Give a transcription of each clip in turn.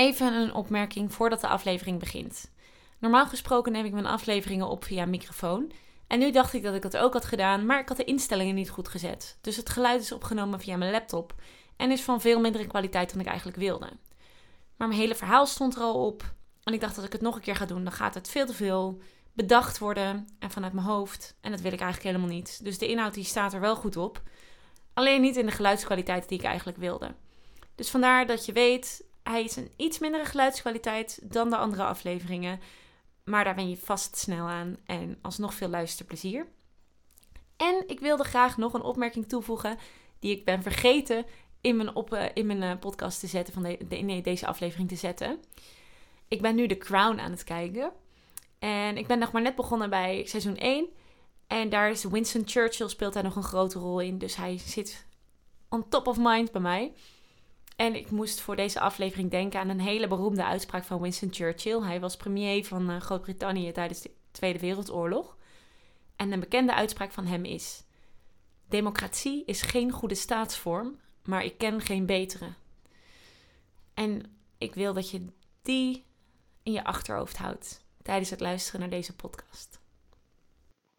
Even een opmerking voordat de aflevering begint. Normaal gesproken neem ik mijn afleveringen op via microfoon. En nu dacht ik dat ik dat ook had gedaan, maar ik had de instellingen niet goed gezet. Dus het geluid is opgenomen via mijn laptop en is van veel mindere kwaliteit dan ik eigenlijk wilde. Maar mijn hele verhaal stond er al op. En ik dacht dat ik het nog een keer ga doen, dan gaat het veel te veel bedacht worden en vanuit mijn hoofd. En dat wil ik eigenlijk helemaal niet. Dus de inhoud die staat er wel goed op. Alleen niet in de geluidskwaliteit die ik eigenlijk wilde. Dus vandaar dat je weet, hij is een iets mindere geluidskwaliteit dan de andere afleveringen. Maar daar ben je vast snel aan en alsnog veel luisterplezier. En ik wilde graag nog een opmerking toevoegen die ik ben vergeten in mijn, op, eh, in mijn eh, podcast te zetten, van de, nee, deze aflevering te zetten. Ik ben nu The Crown aan het kijken. En ik ben nog maar net begonnen bij seizoen 1. En daar is Winston Churchill speelt daar nog een grote rol in. Dus hij zit on top of mind bij mij. En ik moest voor deze aflevering denken aan een hele beroemde uitspraak van Winston Churchill. Hij was premier van eh, Groot-Brittannië tijdens de Tweede Wereldoorlog. En een bekende uitspraak van hem is: Democratie is geen goede staatsvorm, maar ik ken geen betere. En ik wil dat je die in je achterhoofd houdt tijdens het luisteren naar deze podcast.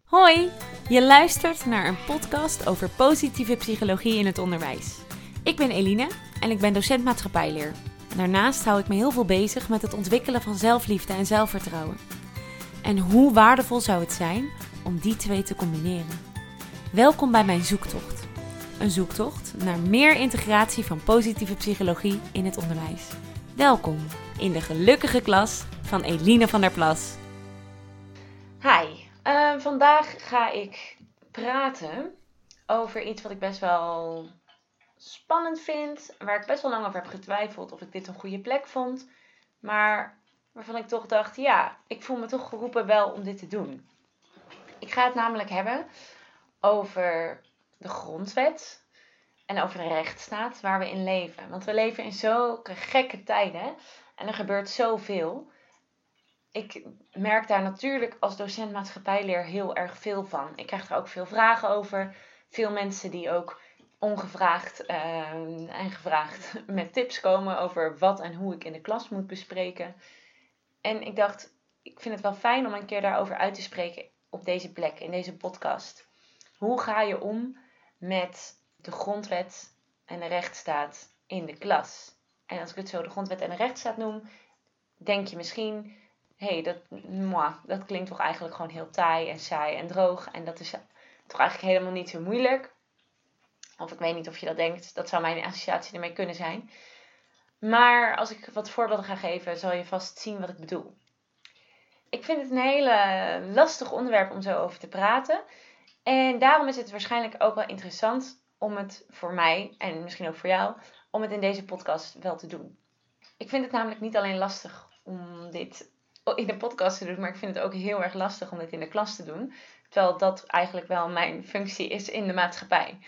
Hoi, je luistert naar een podcast over positieve psychologie in het onderwijs. Ik ben Eline en ik ben docent maatschappijleer. Daarnaast hou ik me heel veel bezig met het ontwikkelen van zelfliefde en zelfvertrouwen. En hoe waardevol zou het zijn om die twee te combineren? Welkom bij mijn zoektocht. Een zoektocht naar meer integratie van positieve psychologie in het onderwijs. Welkom in de gelukkige klas van Eline van der Plas. Hi, uh, vandaag ga ik praten over iets wat ik best wel spannend vind. Waar ik best wel lang over heb getwijfeld of ik dit een goede plek vond. Maar waarvan ik toch dacht, ja, ik voel me toch geroepen wel om dit te doen. Ik ga het namelijk hebben over de grondwet en over de rechtsstaat waar we in leven. Want we leven in zulke gekke tijden en er gebeurt zoveel. Ik merk daar natuurlijk als docent maatschappijleer heel erg veel van. Ik krijg er ook veel vragen over. Veel mensen die ook ongevraagd uh, en gevraagd met tips komen over wat en hoe ik in de klas moet bespreken. En ik dacht, ik vind het wel fijn om een keer daarover uit te spreken op deze plek, in deze podcast. Hoe ga je om met de grondwet en de rechtsstaat in de klas? En als ik het zo de grondwet en de rechtsstaat noem, denk je misschien, hé, hey, dat, dat klinkt toch eigenlijk gewoon heel taai en saai en droog. En dat is toch eigenlijk helemaal niet zo moeilijk. Of ik weet niet of je dat denkt. Dat zou mijn associatie ermee kunnen zijn. Maar als ik wat voorbeelden ga geven, zal je vast zien wat ik bedoel. Ik vind het een hele lastig onderwerp om zo over te praten. En daarom is het waarschijnlijk ook wel interessant om het voor mij en misschien ook voor jou, om het in deze podcast wel te doen. Ik vind het namelijk niet alleen lastig om dit in de podcast te doen, maar ik vind het ook heel erg lastig om dit in de klas te doen. Terwijl dat eigenlijk wel mijn functie is in de maatschappij.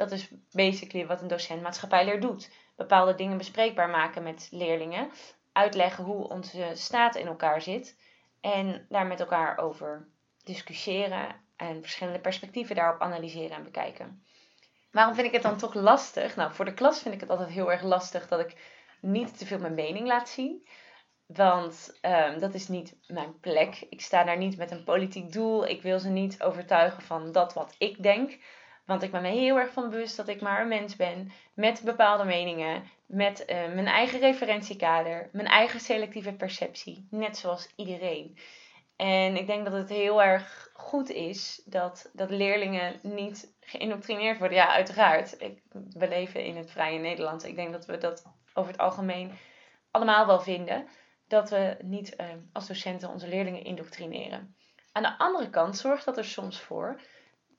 Dat is basically wat een docent maatschappijleer doet. Bepaalde dingen bespreekbaar maken met leerlingen. Uitleggen hoe onze staat in elkaar zit. En daar met elkaar over discussiëren. En verschillende perspectieven daarop analyseren en bekijken. Waarom vind ik het dan toch lastig? Nou, voor de klas vind ik het altijd heel erg lastig dat ik niet te veel mijn mening laat zien. Want um, dat is niet mijn plek. Ik sta daar niet met een politiek doel. Ik wil ze niet overtuigen van dat wat ik denk. Want ik ben me heel erg van bewust dat ik maar een mens ben met bepaalde meningen, met uh, mijn eigen referentiekader, mijn eigen selectieve perceptie, net zoals iedereen. En ik denk dat het heel erg goed is dat, dat leerlingen niet geïndoctrineerd worden. Ja, uiteraard. Ik, we leven in het vrije Nederland. Ik denk dat we dat over het algemeen allemaal wel vinden. Dat we niet uh, als docenten onze leerlingen indoctrineren. Aan de andere kant zorgt dat er soms voor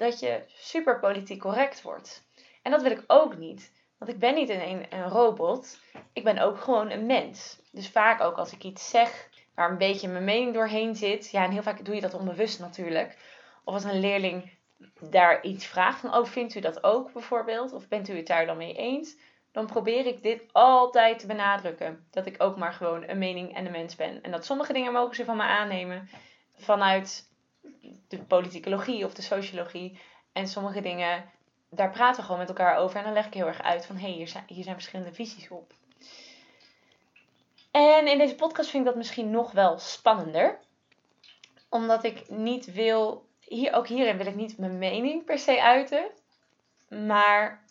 dat je super politiek correct wordt. En dat wil ik ook niet. Want ik ben niet een, een robot. Ik ben ook gewoon een mens. Dus vaak ook als ik iets zeg waar een beetje mijn mening doorheen zit. Ja, en heel vaak doe je dat onbewust natuurlijk. Of als een leerling daar iets vraagt van, oh, vindt u dat ook bijvoorbeeld? Of bent u het daar dan mee eens? Dan probeer ik dit altijd te benadrukken. Dat ik ook maar gewoon een mening en een mens ben. En dat sommige dingen mogen ze van me aannemen vanuit de politicologie of de sociologie. En sommige dingen, daar praten we gewoon met elkaar over. En dan leg ik heel erg uit van, hé, hey, hier, zijn, hier zijn verschillende visies op. En in deze podcast vind ik dat misschien nog wel spannender. Omdat ik niet wil, hier, ook hierin wil ik niet mijn mening per se uiten. Maar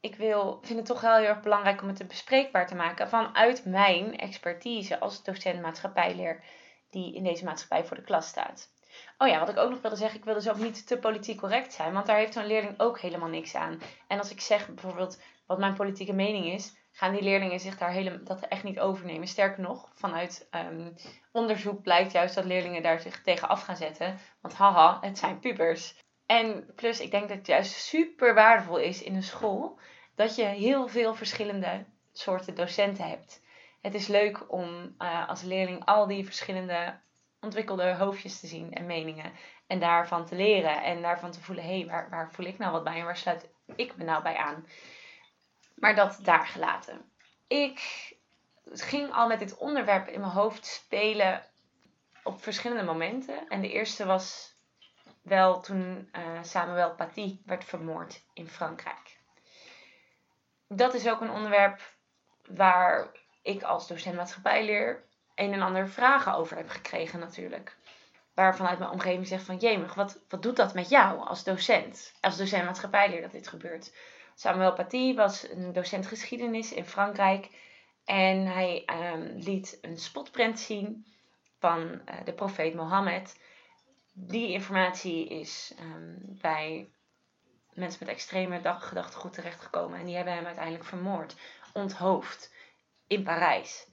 ik wil, vind het toch wel heel erg belangrijk om het bespreekbaar te maken vanuit mijn expertise als docent maatschappijleer die in deze maatschappij voor de klas staat. Oh ja, wat ik ook nog wilde zeggen, ik wil dus ook niet te politiek correct zijn, want daar heeft zo'n leerling ook helemaal niks aan. En als ik zeg bijvoorbeeld wat mijn politieke mening is, gaan die leerlingen zich daar helemaal, dat echt niet overnemen. Sterker nog, vanuit um, onderzoek blijkt juist dat leerlingen daar zich tegen af gaan zetten. Want haha, het zijn pubers. En plus, ik denk dat het juist super waardevol is in een school dat je heel veel verschillende soorten docenten hebt. Het is leuk om uh, als leerling al die verschillende ontwikkelde hoofdjes te zien en meningen. En daarvan te leren en daarvan te voelen, hé, hey, waar, waar voel ik nou wat bij en waar sluit ik me nou bij aan? Maar dat daar gelaten. Ik ging al met dit onderwerp in mijn hoofd spelen op verschillende momenten. En de eerste was wel toen uh, Samuel Paty werd vermoord in Frankrijk. Dat is ook een onderwerp waar ik als docent maatschappijleer een en ander vragen over heb gekregen natuurlijk. Waar vanuit mijn omgeving zegt van, jemig, wat, wat doet dat met jou als docent? Als docent maatschappijleer dat dit gebeurt. Samuel Paty was een docent geschiedenis in Frankrijk. En hij um, liet een spotprint zien van uh, de profeet Mohammed. Die informatie is um, bij mensen met extreme gedachtegoed terechtgekomen. En die hebben hem uiteindelijk vermoord, onthoofd in Parijs.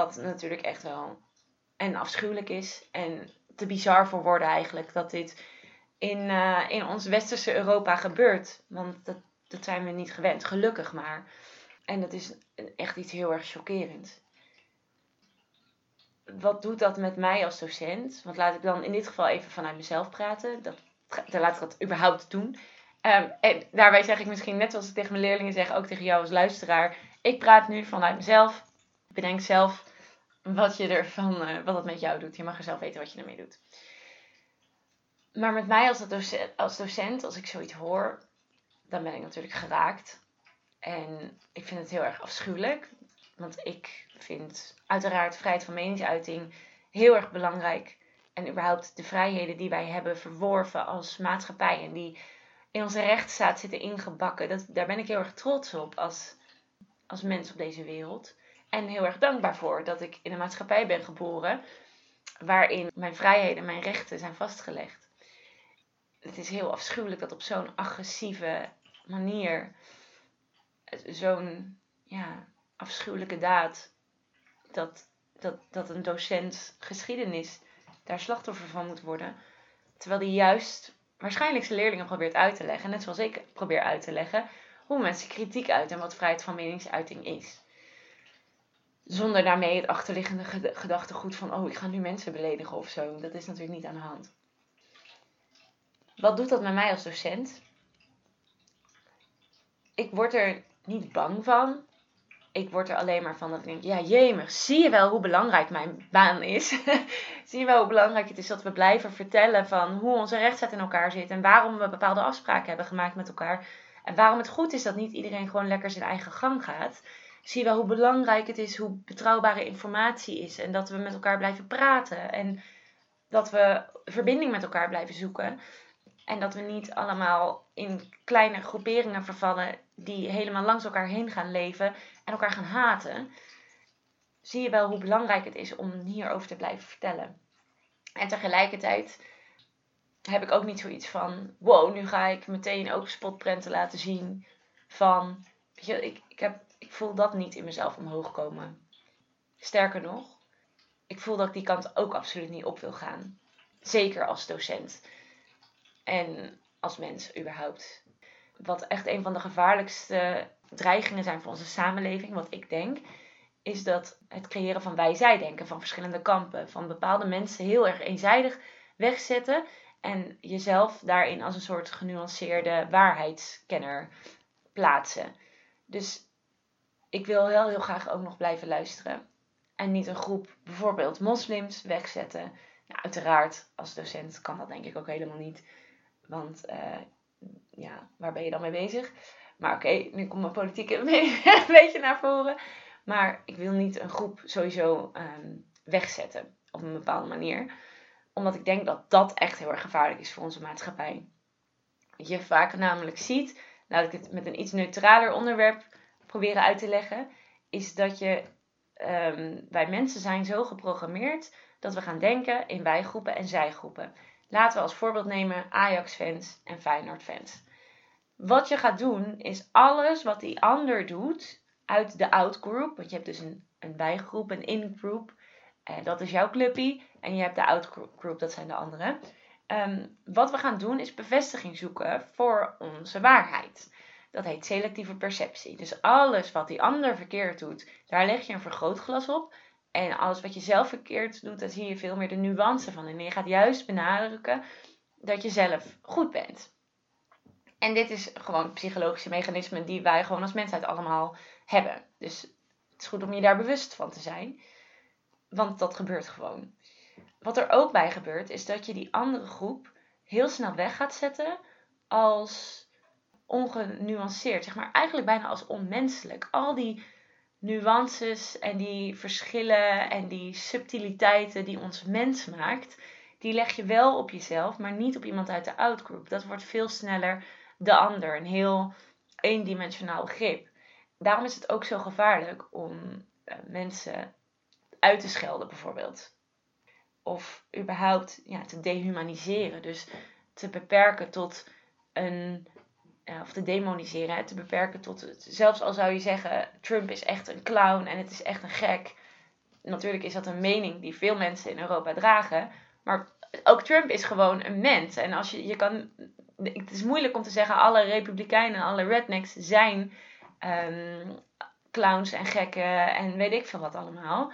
Wat natuurlijk echt wel en afschuwelijk is. En te bizar voor woorden eigenlijk dat dit in, uh, in ons westerse Europa gebeurt. Want dat, dat zijn we niet gewend, gelukkig maar. En dat is echt iets heel erg chockerends. Wat doet dat met mij als docent? Want laat ik dan in dit geval even vanuit mezelf praten. Dat, dan laat ik dat überhaupt doen. Um, en daarbij zeg ik misschien net zoals ik tegen mijn leerlingen zeg, ook tegen jou als luisteraar. Ik praat nu vanuit mezelf. Bedenk zelf wat je ervan, uh, wat het met jou doet. Je mag er zelf weten wat je ermee doet. Maar met mij als docent, als docent, als ik zoiets hoor, dan ben ik natuurlijk geraakt. En ik vind het heel erg afschuwelijk. Want ik vind uiteraard vrijheid van meningsuiting heel erg belangrijk. En überhaupt de vrijheden die wij hebben verworven als maatschappij. En die in onze rechtsstaat zitten ingebakken. Dat, daar ben ik heel erg trots op als, als mens op deze wereld. En heel erg dankbaar voor dat ik in een maatschappij ben geboren. Waarin mijn vrijheden en mijn rechten zijn vastgelegd. Het is heel afschuwelijk dat op zo'n agressieve manier zo'n ja, afschuwelijke daad. Dat, dat, dat een docent geschiedenis daar slachtoffer van moet worden. Terwijl die juist waarschijnlijk zijn leerlingen probeert uit te leggen. Net zoals ik probeer uit te leggen. Hoe mensen kritiek uit en wat vrijheid van meningsuiting is. Zonder daarmee het achterliggende gedachtegoed van, oh, ik ga nu mensen beledigen of zo. Dat is natuurlijk niet aan de hand. Wat doet dat met mij als docent? Ik word er niet bang van. Ik word er alleen maar van dat ik denk, ja jemig, zie je wel hoe belangrijk mijn baan is? zie je wel hoe belangrijk het is dat we blijven vertellen van hoe onze rechtsstaat in elkaar zit. En waarom we bepaalde afspraken hebben gemaakt met elkaar. En waarom het goed is dat niet iedereen gewoon lekker zijn eigen gang gaat. Zie je wel hoe belangrijk het is, hoe betrouwbare informatie is. En dat we met elkaar blijven praten. En dat we verbinding met elkaar blijven zoeken. En dat we niet allemaal in kleine groeperingen vervallen die helemaal langs elkaar heen gaan leven en elkaar gaan haten. Zie je wel hoe belangrijk het is om hierover te blijven vertellen. En tegelijkertijd heb ik ook niet zoiets van: wow, nu ga ik meteen ook spotprenten laten zien. Van, weet je, ik, ik, heb, voel dat niet in mezelf omhoog komen. Sterker nog, ik voel dat ik die kant ook absoluut niet op wil gaan. Zeker als docent. En als mens überhaupt. Wat echt een van de gevaarlijkste dreigingen zijn voor onze samenleving, wat ik denk, is dat het creëren van wij-zij-denken van verschillende kampen, van bepaalde mensen heel erg eenzijdig wegzetten en jezelf daarin als een soort genuanceerde waarheidskenner plaatsen. Dus ik wil heel, heel graag ook nog blijven luisteren. En niet een groep, bijvoorbeeld moslims, wegzetten. Nou, uiteraard, als docent kan dat denk ik ook helemaal niet. Want uh, ja, waar ben je dan mee bezig? Maar oké, nu komt mijn politiek een beetje naar voren. Maar ik wil niet een groep sowieso ehm, wegzetten op een bepaalde manier. Omdat ik denk dat dat echt heel erg gevaarlijk is voor onze maatschappij. Wat je vaak namelijk ziet, laat ik het met een iets neutraler onderwerp proberen uit te leggen, is dat je um, wij mensen zijn zo geprogrammeerd dat we gaan denken in wijgroepen en zijgroepen. Laten we als voorbeeld nemen Ajax-fans en Feyenoord-fans. Wat je gaat doen is alles wat die ander doet uit de out-group. Want je hebt dus een, een bijgroep, een in-group. En dat is jouw clubpie. En je hebt de out-group, dat zijn de anderen. Ehm, wat we gaan doen is bevestiging zoeken voor onze waarheid. Dat heet selectieve perceptie. Dus alles wat die ander verkeerd doet, daar leg je een vergrootglas op. En alles wat je zelf verkeerd doet, daar zie je veel meer de nuance van. En je gaat juist benadrukken dat je zelf goed bent. En dit is gewoon psychologische mechanismen die wij gewoon als mensheid allemaal hebben. Dus het is goed om je daar bewust van te zijn. Want dat gebeurt gewoon. Wat er ook bij gebeurt, is dat je die andere groep heel snel weg gaat zetten als ongenuanceerd. Zeg maar eigenlijk bijna als onmenselijk. Al die nuances en die verschillen en die subtiliteiten die ons mens maakt, die leg je wel op jezelf, maar niet op iemand uit de outgroup. Dat wordt veel sneller de ander, een heel eendimensionaal begrip. Daarom is het ook zo gevaarlijk om uh, mensen uit te schelden, bijvoorbeeld. Of überhaupt ja, te dehumaniseren. Dus te beperken tot een. Of te demoniseren, te beperken tot. Zelfs al zou je zeggen: Trump is echt een clown en het is echt een gek. Natuurlijk is dat een mening die veel mensen in Europa dragen. Maar ook Trump is gewoon een mens. En als je, je kan het is moeilijk om te zeggen, alle republikeinen, alle rednecks zijn um, clowns en gekken en weet ik veel wat allemaal.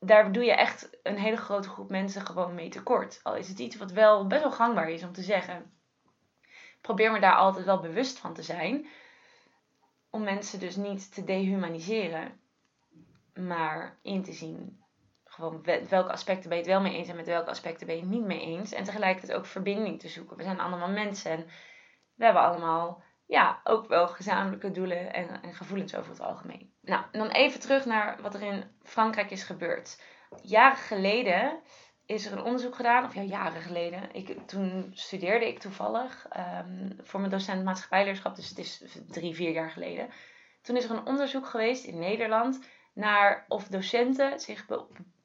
Daar doe je echt een hele grote groep mensen gewoon mee tekort. Al is het iets wat wel best wel gangbaar is om te zeggen. Probeer me daar altijd wel bewust van te zijn. Om mensen dus niet te dehumaniseren. Maar in te zien gewoon welke aspecten ben je het wel mee eens en met welke aspecten ben je het niet mee eens. En tegelijkertijd ook verbinding te zoeken. We zijn allemaal mensen en we hebben allemaal ja, ook wel gezamenlijke doelen en, en gevoelens over het algemeen. Nou, dan even terug naar wat er in Frankrijk is gebeurd. Jaren geleden is er een onderzoek gedaan, of ja, jaren geleden. Ik, toen studeerde ik toevallig um, voor mijn docent maatschappijleerschap, dus het is drie, vier jaar geleden. Toen is er een onderzoek geweest in Nederland naar of docenten zich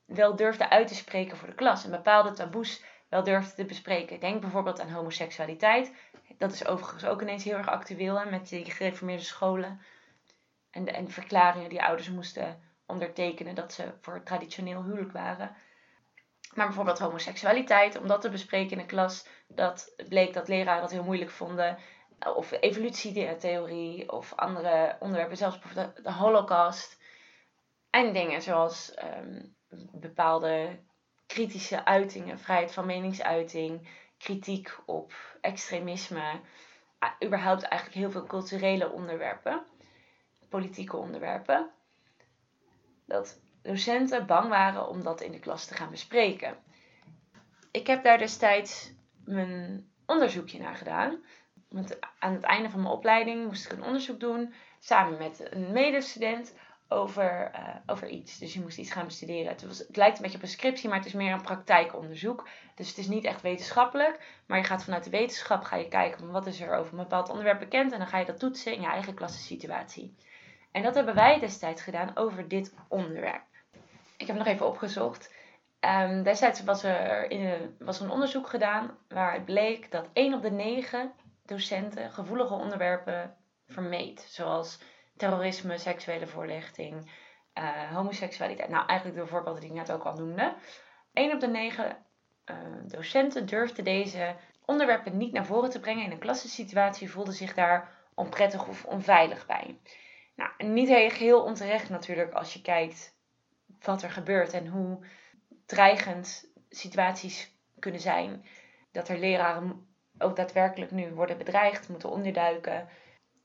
wel durfde uit te spreken voor de klas. En bepaalde taboes wel durfde te bespreken. Denk bijvoorbeeld aan homoseksualiteit. Dat is overigens ook ineens heel erg actueel hè, met die gereformeerde scholen. En de, en verklaringen die ouders moesten ondertekenen dat ze voor traditioneel huwelijk waren. Maar bijvoorbeeld homoseksualiteit, om dat te bespreken in de klas, dat bleek dat leraren dat heel moeilijk vonden. Of evolutietheorie of andere onderwerpen, zelfs bijvoorbeeld de, holocaust. En dingen zoals ehm, bepaalde kritische uitingen, vrijheid van meningsuiting, kritiek op extremisme, überhaupt eigenlijk heel veel culturele onderwerpen, politieke onderwerpen, dat docenten bang waren om dat in de klas te gaan bespreken. Ik heb daar destijds mijn onderzoekje naar gedaan. Want aan het einde van mijn opleiding moest ik een onderzoek doen samen met een medestudent over, uh, over iets. Dus je moest iets gaan bestuderen. Het, was, het lijkt een beetje op een scriptie, maar het is meer een praktijkonderzoek. Dus het is niet echt wetenschappelijk. Maar je gaat vanuit de wetenschap ga je kijken wat is er over een bepaald onderwerp bekend. En dan ga je dat toetsen in je eigen klassensituatie. En dat hebben wij destijds gedaan over dit onderwerp. Ik heb nog even opgezocht. Um, destijds was er, in, was er een onderzoek gedaan waaruit bleek dat 1 op de 9 docenten gevoelige onderwerpen vermeed. Zoals terrorisme, seksuele voorlichting, uh, homoseksualiteit. Nou, eigenlijk de voorbeelden die ik net ook al noemde. 1 op de 9 uh, docenten durfde deze onderwerpen niet naar voren te brengen. In een klassensituatie voelde zich daar onprettig of onveilig bij. Nou, niet heel onterecht natuurlijk als je kijkt wat er gebeurt en hoe dreigend situaties kunnen zijn. Dat er leraren ook daadwerkelijk nu worden bedreigd, moeten onderduiken.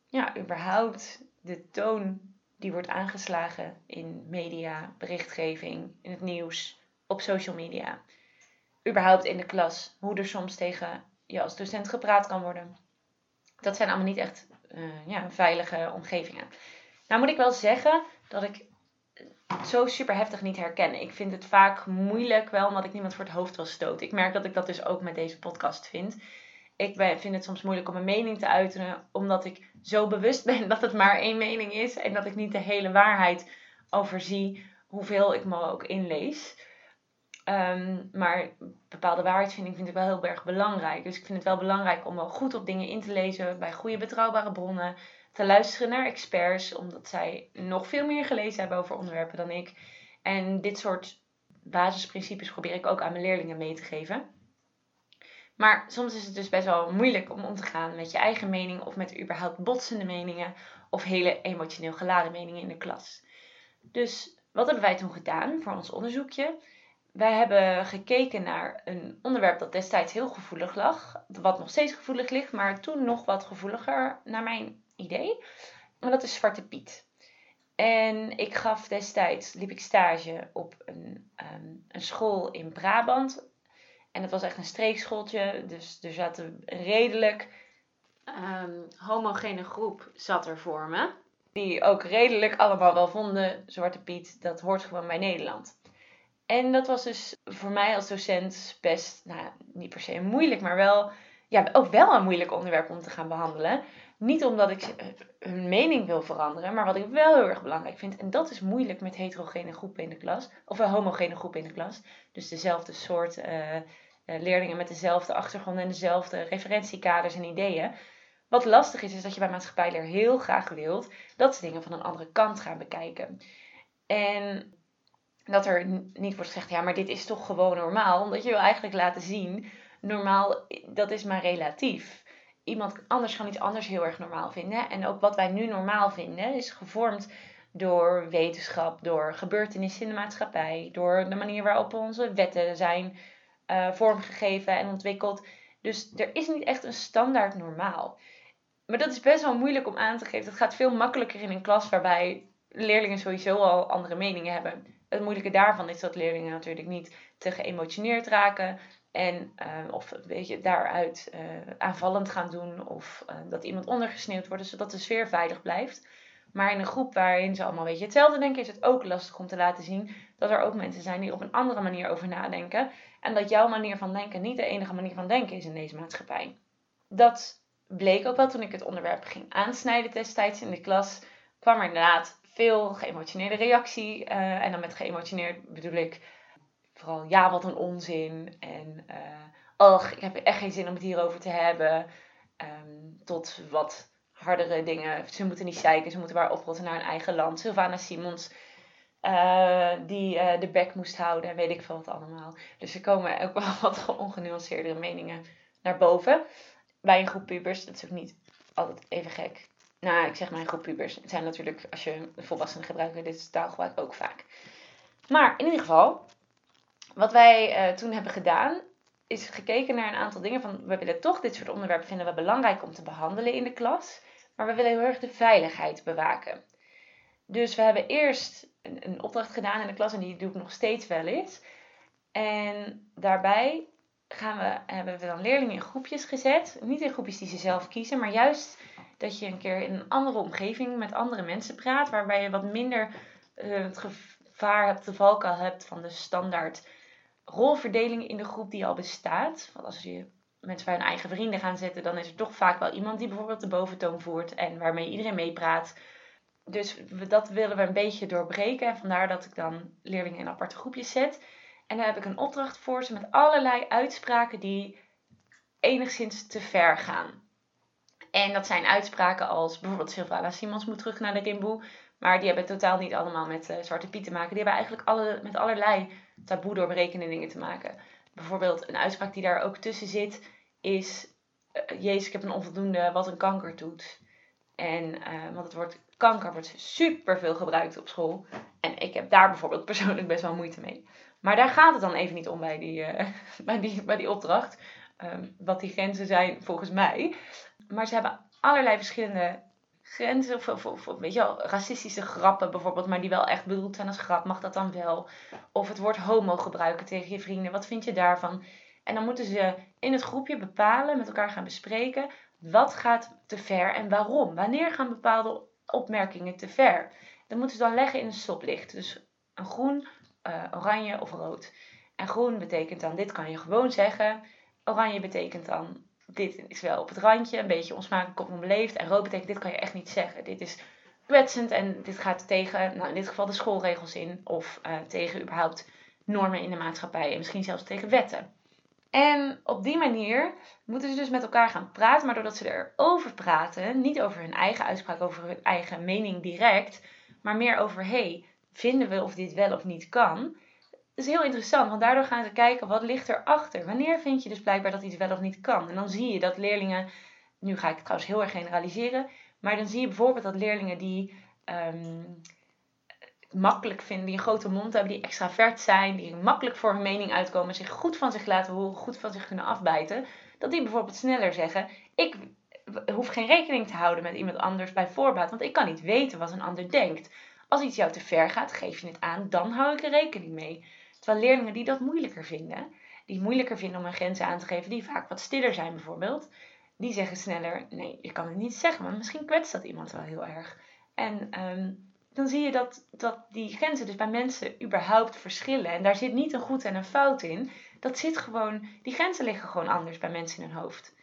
Ja, überhaupt de toon die wordt aangeslagen in media, berichtgeving, in het nieuws, op social media. Überhaupt in de klas, hoe er soms tegen je als docent gepraat kan worden. Dat zijn allemaal niet echt uh, ja, veilige omgevingen. Nou moet ik wel zeggen dat ik zo super heftig niet herkennen. Ik vind het vaak moeilijk wel omdat ik niemand voor het hoofd wil stoten. Ik merk dat ik dat dus ook met deze podcast vind. Ik ben, vind het soms moeilijk om een mening te uiten, omdat ik zo bewust ben dat het maar één mening is en dat ik niet de hele waarheid overzie, hoeveel ik me ook inlees. Ehm, maar bepaalde waarheidsvinding vind ik wel heel erg belangrijk. Dus ik vind het wel belangrijk om wel goed op dingen in te lezen bij goede betrouwbare bronnen. Te luisteren naar experts, omdat zij nog veel meer gelezen hebben over onderwerpen dan ik. En dit soort basisprincipes probeer ik ook aan mijn leerlingen mee te geven. Maar soms is het dus best wel moeilijk om om te gaan met je eigen mening of met überhaupt botsende meningen of hele emotioneel geladen meningen in de klas. Dus wat hebben wij toen gedaan voor ons onderzoekje? Wij hebben gekeken naar een onderwerp dat destijds heel gevoelig lag. Wat nog steeds gevoelig ligt, maar toen nog wat gevoeliger naar mijn idee. En dat is Zwarte Piet. En ik gaf destijds, liep ik stage op een, ehm, een school in Brabant. En het was echt een streekschooltje. Dus er zat een redelijk um, homogene groep zat er voor me. Die ook redelijk allemaal wel vonden, Zwarte Piet, dat hoort gewoon bij Nederland. En dat was dus voor mij als docent best, nou niet per se moeilijk, maar wel, ja, ook wel een moeilijk onderwerp om te gaan behandelen. Niet omdat ik eh, hun mening wil veranderen, maar wat ik wel heel erg belangrijk vind. En dat is moeilijk met heterogene groepen in de klas, of een homogene groep in de klas. Dus dezelfde soort uh, leerlingen met dezelfde achtergrond en dezelfde referentiekaders en ideeën. Wat lastig is, is dat je bij maatschappijleer heel graag wilt dat ze dingen van een andere kant gaan bekijken. En dat er niet wordt gezegd, ja, maar dit is toch gewoon normaal. Omdat je wil eigenlijk laten zien, normaal, dat is maar relatief. Iemand anders kan iets anders heel erg normaal vinden. En ook wat wij nu normaal vinden, is gevormd door wetenschap, door gebeurtenissen in de maatschappij, door de manier waarop onze wetten zijn uh, vormgegeven en ontwikkeld. Dus er is niet echt een standaard normaal. Maar dat is best wel moeilijk om aan te geven. Dat gaat veel makkelijker in een klas waarbij leerlingen sowieso al andere meningen hebben het moeilijke daarvan is dat leerlingen natuurlijk niet te geëmotioneerd raken. En, uh, of weet je, daaruit uh, aanvallend gaan doen. Of uh, dat iemand ondergesneeuwd wordt. Zodat de sfeer veilig blijft. Maar in een groep waarin ze allemaal weet je, hetzelfde denken, is het ook lastig om te laten zien dat er ook mensen zijn die op een andere manier over nadenken. En dat jouw manier van denken niet de enige manier van denken is in deze maatschappij. Dat bleek ook wel toen ik het onderwerp ging aansnijden destijds in de klas. kwam er inderdaad veel geëmotioneerde reactie. Uh, en dan met geëmotioneerd bedoel ik vooral ja, wat een onzin. En uh, och, ik heb echt geen zin om het hierover te hebben. Um, tot wat hardere dingen. Ze moeten niet zeiken, ze moeten maar oprotten naar hun eigen land. Sylvana Simons, uh, die de bek moest houden en weet ik veel wat allemaal. Dus er komen ook wel wat ongenuanceerdere meningen naar boven. Bij een groep pubers, dat is ook niet altijd even gek. Nou, ik zeg mijn groep pubers. Het zijn natuurlijk, als je volwassenen gebruikt, dit taalgebruik ook vaak. Maar in ieder geval, wat wij uh, toen hebben gedaan, is gekeken naar een aantal dingen. Van, we willen toch dit soort onderwerpen vinden we belangrijk om te behandelen in de klas. Maar we willen heel erg de veiligheid bewaken. Dus we hebben eerst een, opdracht gedaan in de klas en die doe ik nog steeds wel eens. En daarbij gaan we, hebben we dan leerlingen in groepjes gezet. Niet in groepjes die ze zelf kiezen, maar juist dat je een keer in een andere omgeving met andere mensen praat, waarbij je wat minder uh, het gevaar hebt, de valkuil hebt van de standaard rolverdeling in de groep die al bestaat. Want als je mensen bij hun eigen vrienden gaan zetten, dan is er toch vaak wel iemand die bijvoorbeeld de boventoon voert en waarmee iedereen meepraat. Dus dat willen we een beetje doorbreken. En vandaar dat ik dan leerlingen in aparte groepjes zet. En dan heb ik een opdracht voor ze met allerlei uitspraken die enigszins te ver gaan. En dat zijn uitspraken als bijvoorbeeld Sylvana Simons moet terug naar de Rimboe. Maar die hebben totaal niet allemaal met uh, Zwarte Piet te maken. Die hebben eigenlijk alle, met allerlei taboe doorbrekende dingen te maken. Bijvoorbeeld een uitspraak die daar ook tussen zit is... Uh, Jezus, ik heb een onvoldoende wat een kanker doet. En, uh, want het woord kanker wordt super veel gebruikt op school. En ik heb daar bijvoorbeeld persoonlijk best wel moeite mee. Maar daar gaat het dan even niet om bij die, bij die, bij die opdracht. Um, wat die grenzen zijn volgens mij. Maar ze hebben allerlei verschillende grenzen. Of, of, of, weet je wel, racistische grappen bijvoorbeeld. Maar die wel echt bedoeld zijn als grap. Mag dat dan wel? Of het woord homo gebruiken tegen je vrienden. Wat vind je daarvan? En dan moeten ze in het groepje bepalen, met elkaar gaan bespreken. Wat gaat te ver en waarom? Wanneer gaan bepaalde opmerkingen te ver? Dat moeten ze dan leggen in een stoplicht. Dus een groen, uh, oranje of rood. En groen betekent dan, dit kan je gewoon zeggen. Oranje betekent dan, dit is wel op het randje, een beetje onsmakelijk of onbeleefd. En rood betekent, dit kan je echt niet zeggen. Dit is kwetsend en dit gaat tegen, nou in dit geval de schoolregels in. Of uh, tegen überhaupt normen in de maatschappij en misschien zelfs tegen wetten. En op die manier moeten ze dus met elkaar gaan praten, maar doordat ze erover praten, niet over hun eigen uitspraak, over hun eigen mening direct, maar meer over hey, vinden we of dit wel of niet kan. Is heel interessant, want daardoor gaan ze kijken wat ligt erachter. Wanneer vind je dus blijkbaar dat iets wel of niet kan? En dan zie je dat leerlingen, nu ga ik trouwens heel erg generaliseren, maar dan zie je bijvoorbeeld dat leerlingen die ehm, makkelijk vinden, die een grote mond hebben, die extravert zijn, die makkelijk voor hun mening uitkomen, zich goed van zich laten horen, goed van zich kunnen afbijten, dat die bijvoorbeeld sneller zeggen: Ik hoef geen rekening te houden met iemand anders bij voorbaat, want ik kan niet weten wat een ander denkt. Als iets jou te ver gaat, geef je het aan, dan hou ik er rekening mee. Terwijl leerlingen die dat moeilijker vinden, die moeilijker vinden om hun grenzen aan te geven, die vaak wat stiller zijn bijvoorbeeld, die zeggen sneller: Nee, je kan het niet zeggen, want misschien kwetst dat iemand wel heel erg. En um, dan zie je dat, dat die grenzen dus bij mensen überhaupt verschillen. En daar zit niet een goed en een fout in. Dat zit gewoon, die grenzen liggen gewoon anders bij mensen in hun hoofd.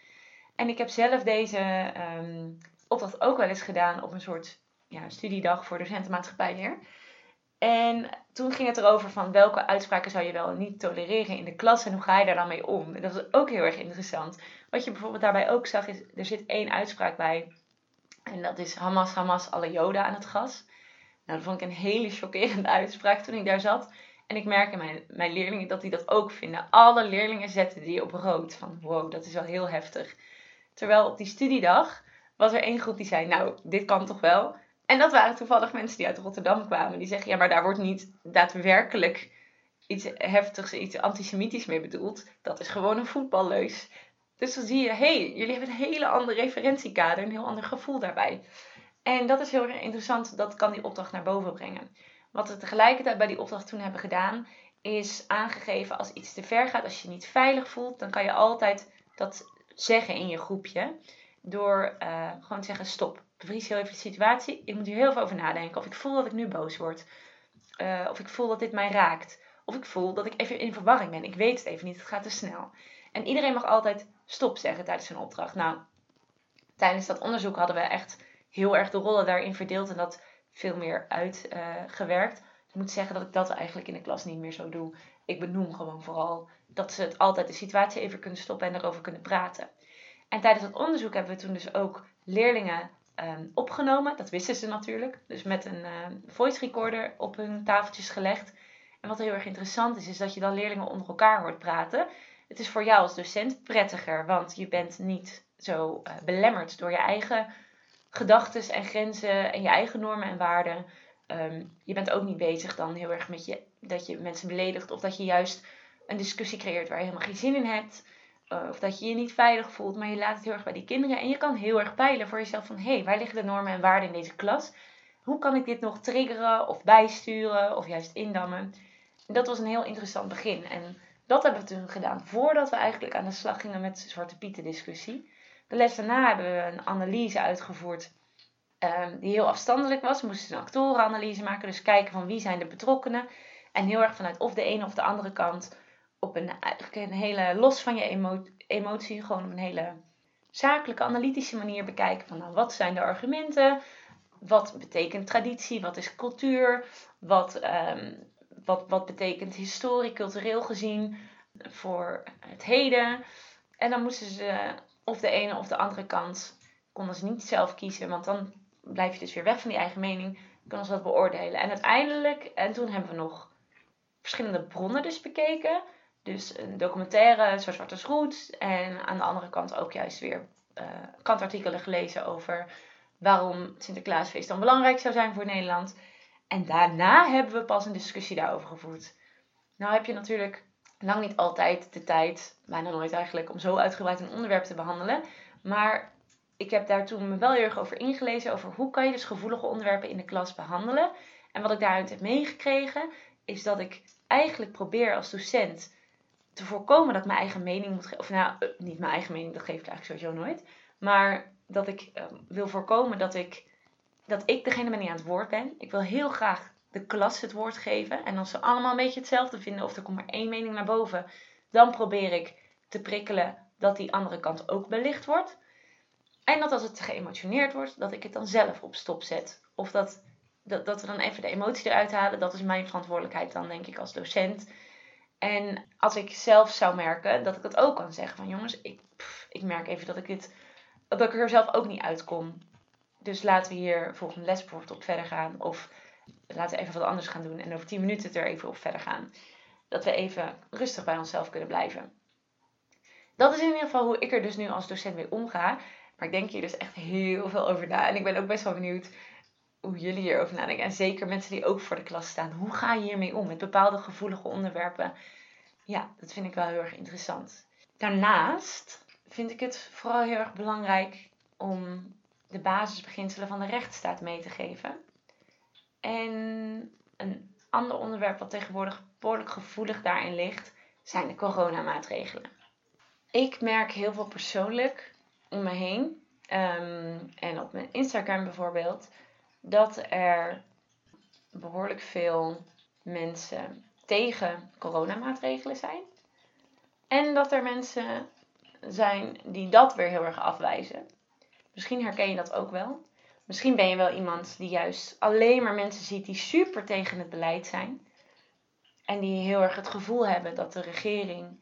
En ik heb zelf deze um, opdracht ook wel eens gedaan op een soort ja, studiedag voor docentenmaatschappijleer. En toen ging het erover van welke uitspraken zou je wel niet tolereren in de klas en hoe ga je daar dan mee om. En dat is ook heel erg interessant. Wat je bijvoorbeeld daarbij ook zag is, er zit één uitspraak bij. En dat is Hamas, Hamas, alle Joden aan het gas. Nou, dat vond ik een hele chockerende uitspraak toen ik daar zat. En ik merk in mijn, mijn leerlingen dat die dat ook vinden. Alle leerlingen zetten die op rood. Van wow, dat is wel heel heftig. Terwijl op die studiedag was er één groep die zei, nou, dit kan toch wel? En dat waren toevallig mensen die uit Rotterdam kwamen. Die zeggen, ja, maar daar wordt niet daadwerkelijk iets heftigs, iets antisemitisch mee bedoeld. Dat is gewoon een voetballeus. Dus dan zie je, hey, jullie hebben een hele andere referentiekader, een heel ander gevoel daarbij. En dat is heel interessant, dat kan die opdracht naar boven brengen. Wat we tegelijkertijd bij die opdracht toen hebben gedaan, is aangegeven als iets te ver gaat, als je je niet veilig voelt, dan kan je altijd dat zeggen in je groepje. Door uh, gewoon te zeggen: stop, bevries heel even de situatie. Ik moet hier heel veel over nadenken. Of ik voel dat ik nu boos word. Uh, of ik voel dat dit mij raakt. Of ik voel dat ik even in verwarring ben. Ik weet het even niet, het gaat te snel. En iedereen mag altijd stop zeggen tijdens een opdracht. Nou, tijdens dat onderzoek hadden we echt heel erg de rollen daarin verdeeld en dat veel meer uitgewerkt. Ik moet zeggen dat ik dat eigenlijk in de klas niet meer zo doe. Ik benoem gewoon vooral dat ze het altijd de situatie even kunnen stoppen en erover kunnen praten. En tijdens het onderzoek hebben we toen dus ook leerlingen um, opgenomen. Dat wisten ze natuurlijk. Dus met een uh, voice recorder op hun tafeltjes gelegd. En wat heel erg interessant is, is dat je dan leerlingen onder elkaar hoort praten. Het is voor jou als docent prettiger, want je bent niet zo uh, belemmerd door je eigen gedachten en grenzen en je eigen normen en waarden. Um, je bent ook niet bezig dan heel erg met je, dat je mensen beledigt of dat je juist een discussie creëert waar je helemaal geen zin in hebt. Uh, of dat je je niet veilig voelt, maar je laat het heel erg bij die kinderen. En je kan heel erg peilen voor jezelf van, hé, hey, waar liggen de normen en waarden in deze klas? Hoe kan ik dit nog triggeren of bijsturen of juist indammen? En dat was een heel interessant begin. En dat hebben we toen gedaan voordat we eigenlijk aan de slag gingen met de Zwarte Pieten discussie. De les daarna hebben we een analyse uitgevoerd um, die heel afstandelijk was. We moesten een actorenanalyse maken, dus kijken van wie zijn de betrokkenen. En heel erg vanuit of de ene of de andere kant op een, een hele, los van je emo emotie, gewoon op een hele zakelijke, analytische manier bekijken van nou, wat zijn de argumenten, wat betekent traditie, wat is cultuur, wat, um, wat, wat betekent historie, cultureel gezien voor het heden. En dan moesten ze of de ene of de andere kant konden ze niet zelf kiezen, want dan blijf je dus weer weg van die eigen mening, kunnen ze dat beoordelen. En uiteindelijk, en toen hebben we nog verschillende bronnen dus bekeken. Dus een documentaire, zoals Zwarte Roet. En aan de andere kant ook juist weer uh, kantartikelen gelezen over waarom Sinterklaasfeest dan belangrijk zou zijn voor Nederland. En daarna hebben we pas een discussie daarover gevoerd. Nou heb je natuurlijk lang niet altijd de tijd, bijna nooit eigenlijk, om zo uitgebreid een onderwerp te behandelen. Maar ik heb daar toen me wel heel erg over ingelezen, over hoe kan je dus gevoelige onderwerpen in de klas behandelen. En wat ik daaruit heb meegekregen, is dat ik eigenlijk probeer als docent te voorkomen dat mijn eigen mening moet geven. Of nou, eh, niet mijn eigen mening, dat geef ik eigenlijk sowieso nooit. Maar dat ik uh, wil voorkomen dat ik, dat ik degene ben die aan het woord ben. Ik wil heel graag de klas het woord geven. En als ze allemaal een beetje hetzelfde vinden of er komt maar één mening naar boven, dan probeer ik te prikkelen dat die andere kant ook belicht wordt. En dat als het geëmotioneerd wordt, dat ik het dan zelf op stop zet. Of dat, dat, dat we dan even de emotie eruit halen. Dat is mijn verantwoordelijkheid dan, denk ik, als docent. En als ik zelf zou merken, dat ik dat ook kan zeggen. Van jongens, ik, ik merk even dat ik, dit, dat ik er zelf ook niet uitkom. Dus laten we hier volgende les bijvoorbeeld op verder gaan. Of laten we even wat anders gaan doen. En over 10 minuten er even op verder gaan. Dat we even rustig bij onszelf kunnen blijven. Dat is in ieder geval hoe ik er dus nu als docent mee omga. Maar ik denk hier dus echt heel veel over na. En ik ben ook best wel benieuwd hoe jullie hierover nadenken. En zeker mensen die ook voor de klas staan. Hoe ga je hiermee om met bepaalde gevoelige onderwerpen? Ja, dat vind ik wel heel erg interessant. Daarnaast vind ik het vooral heel erg belangrijk om de basisbeginselen van de rechtsstaat mee te geven. En een ander onderwerp wat tegenwoordig behoorlijk gevoelig daarin ligt, zijn de coronamaatregelen. Ik merk heel veel persoonlijk om me heen ehm, en op mijn Instagram bijvoorbeeld, dat er behoorlijk veel mensen tegen coronamaatregelen zijn. En dat er mensen zijn die dat weer heel erg afwijzen. Misschien herken je dat ook wel. Misschien ben je wel iemand die juist alleen maar mensen ziet die super tegen het beleid zijn. En die heel erg het gevoel hebben dat de regering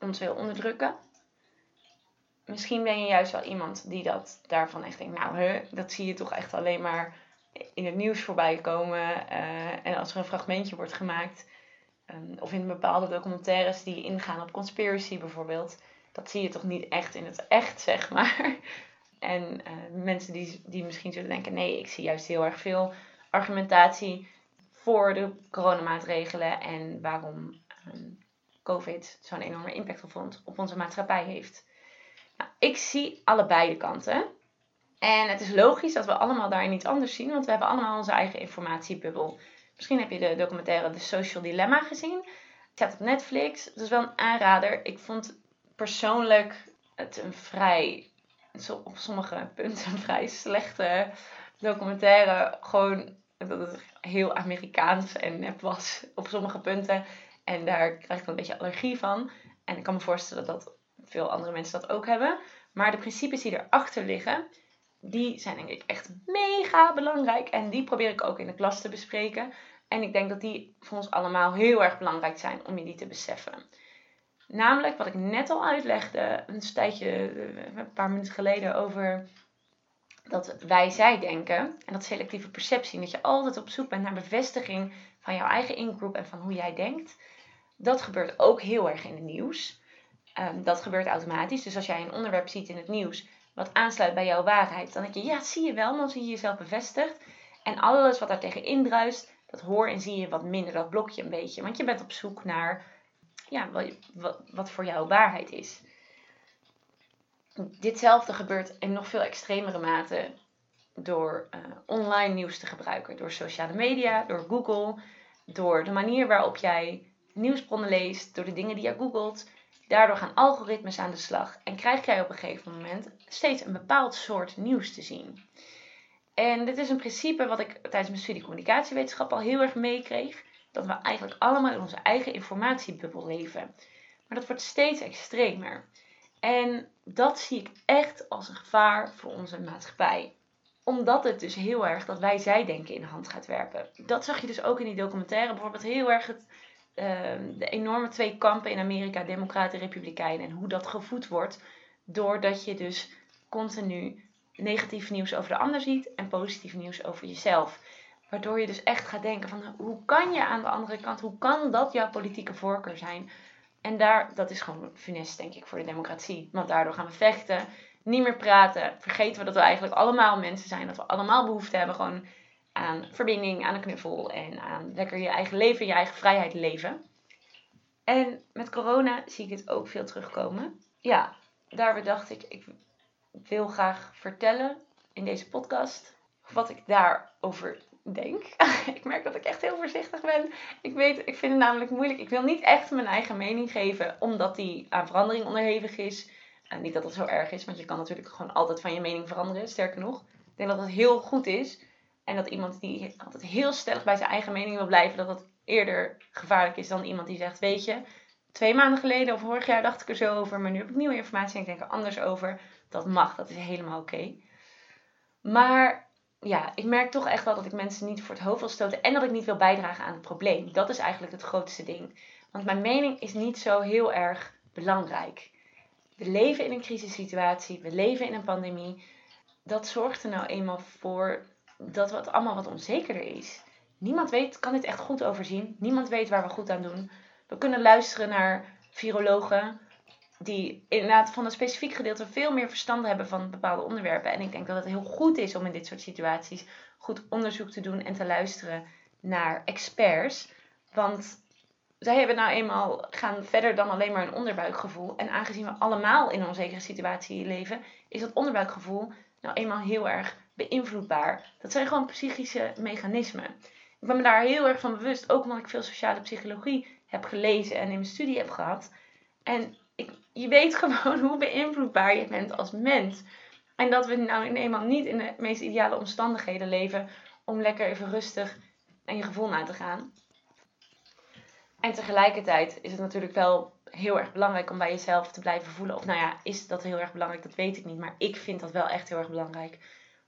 ons wil onderdrukken. Misschien ben je juist wel iemand die dat daarvan echt denkt, nou, hè, dat zie je toch echt alleen maar in het nieuws voorbij komen. Uh, en als er een fragmentje wordt gemaakt, um, of in bepaalde documentaires die ingaan op conspiracy bijvoorbeeld, dat zie je toch niet echt in het echt, zeg maar. En uh, mensen die, die misschien zullen denken, nee, ik zie juist heel erg veel argumentatie voor de coronamaatregelen en waarom um, COVID zo'n enorme impact op, op onze maatschappij heeft. Nou, ik zie allebei de kanten. En het is logisch dat we allemaal daarin iets anders zien, want we hebben allemaal onze eigen informatiebubbel. Misschien heb je de documentaire The Social Dilemma gezien. Het staat op Netflix. Het is wel een aanrader. Ik vond persoonlijk het een vrij, op sommige punten een vrij slechte documentaire. Gewoon dat het heel Amerikaans en nep was op sommige punten. En daar krijg ik een beetje allergie van. En ik kan me voorstellen dat veel andere mensen dat ook hebben. Maar de principes die erachter liggen, die zijn denk ik echt mega belangrijk. En die probeer ik ook in de klas te bespreken. En ik denk dat die voor ons allemaal heel erg belangrijk zijn om je die te beseffen. Namelijk wat ik net al uitlegde, een tijdje, eh, een paar minuten geleden, over dat wij-zij denken. En dat selectieve perceptie. Dat je altijd op zoek bent naar bevestiging van jouw eigen ingroep en van hoe jij denkt. Dat gebeurt ook heel erg in het nieuws. Um, dat gebeurt automatisch. Dus als jij een onderwerp ziet in het nieuws wat aansluit bij jouw waarheid, dan denk je, ja, zie je wel, dan zie je jezelf bevestigd. En alles wat daar tegen indruist, dat hoor en zie je wat minder, dat blok je een beetje. Want je bent op zoek naar ja, wat, wat voor jou waarheid is. Ditzelfde gebeurt in nog veel extremere mate door uh, online nieuws te gebruiken. Door sociale media, door Google, door de manier waarop jij nieuwsbronnen leest, door de dingen die je googelt. Daardoor gaan algoritmes aan de slag en krijg jij op een gegeven moment steeds een bepaald soort nieuws te zien. En dit is een principe wat ik tijdens mijn studie communicatiewetenschap al heel erg meekreeg. Dat we eigenlijk allemaal in onze eigen informatiebubbel leven. Maar dat wordt steeds extremer. En dat zie ik echt als een gevaar voor onze maatschappij. Omdat het dus heel erg dat wij zij denken in de hand gaat werpen. Dat zag je dus ook in die documentaire. Bijvoorbeeld heel erg het, de enorme twee kampen in Amerika, democraten en republikeinen. En hoe dat gevoed wordt doordat je dus continu negatief nieuws over de ander ziet en positief nieuws over jezelf. Waardoor je dus echt gaat denken van hoe kan je aan de andere kant, hoe kan dat jouw politieke voorkeur zijn? En daar, dat is gewoon funest denk ik voor de democratie. Want daardoor gaan we vechten, niet meer praten, vergeten we dat we eigenlijk allemaal mensen zijn, dat we allemaal behoefte hebben gewoon aan verbinding, aan een knuffel en aan lekker je eigen leven, je eigen vrijheid leven. En met corona zie ik het ook veel terugkomen. Ja, daar dacht ik, ik wil graag vertellen in deze podcast wat ik daarover denk. ik merk dat ik echt heel voorzichtig ben. Ik weet, ik vind het namelijk moeilijk. Ik wil niet echt mijn eigen mening geven, omdat die aan verandering onderhevig is. En niet dat dat zo erg is, want je kan natuurlijk gewoon altijd van je mening veranderen. Sterker nog, ik denk dat dat heel goed is. En dat iemand die altijd heel stellig bij zijn eigen mening wil blijven, dat dat eerder gevaarlijk is dan iemand die zegt: Weet je, twee maanden geleden of vorig jaar dacht ik er zo over, maar nu heb ik nieuwe informatie en ik denk er anders over. Dat mag, dat is helemaal oké. Maar ja, ik merk toch echt wel dat ik mensen niet voor het hoofd wil stoten en dat ik niet wil bijdragen aan het probleem. Dat is eigenlijk het grootste ding. Want mijn mening is niet zo heel erg belangrijk. We leven in een crisissituatie, we leven in een pandemie. Dat zorgt er nou eenmaal voor dat het allemaal wat onzekerder is. Niemand weet, kan dit echt goed overzien. Niemand weet waar we goed aan doen. We kunnen luisteren naar virologen die inderdaad van een specifiek gedeelte veel meer verstand hebben van bepaalde onderwerpen. En ik denk dat het heel goed is om in dit soort situaties goed onderzoek te doen en te luisteren naar experts. Want zij hebben nou eenmaal gaan verder dan alleen maar een onderbuikgevoel. En aangezien we allemaal in een onzekere situatie leven, is dat onderbuikgevoel nou eenmaal heel erg beïnvloedbaar. Dat zijn gewoon psychische mechanismen. Ik ben me daar heel erg van bewust, ook omdat ik veel sociale psychologie heb gelezen en in mijn studie heb gehad. En ik, je weet gewoon hoe beïnvloedbaar je bent als mens. En dat we nou eenmaal niet in de meest ideale omstandigheden leven om lekker even rustig en je gevoel na te gaan. En tegelijkertijd is het natuurlijk wel heel erg belangrijk om bij jezelf te blijven voelen. Of nou ja, is dat heel erg belangrijk? Dat weet ik niet. Maar ik vind dat wel echt heel erg belangrijk.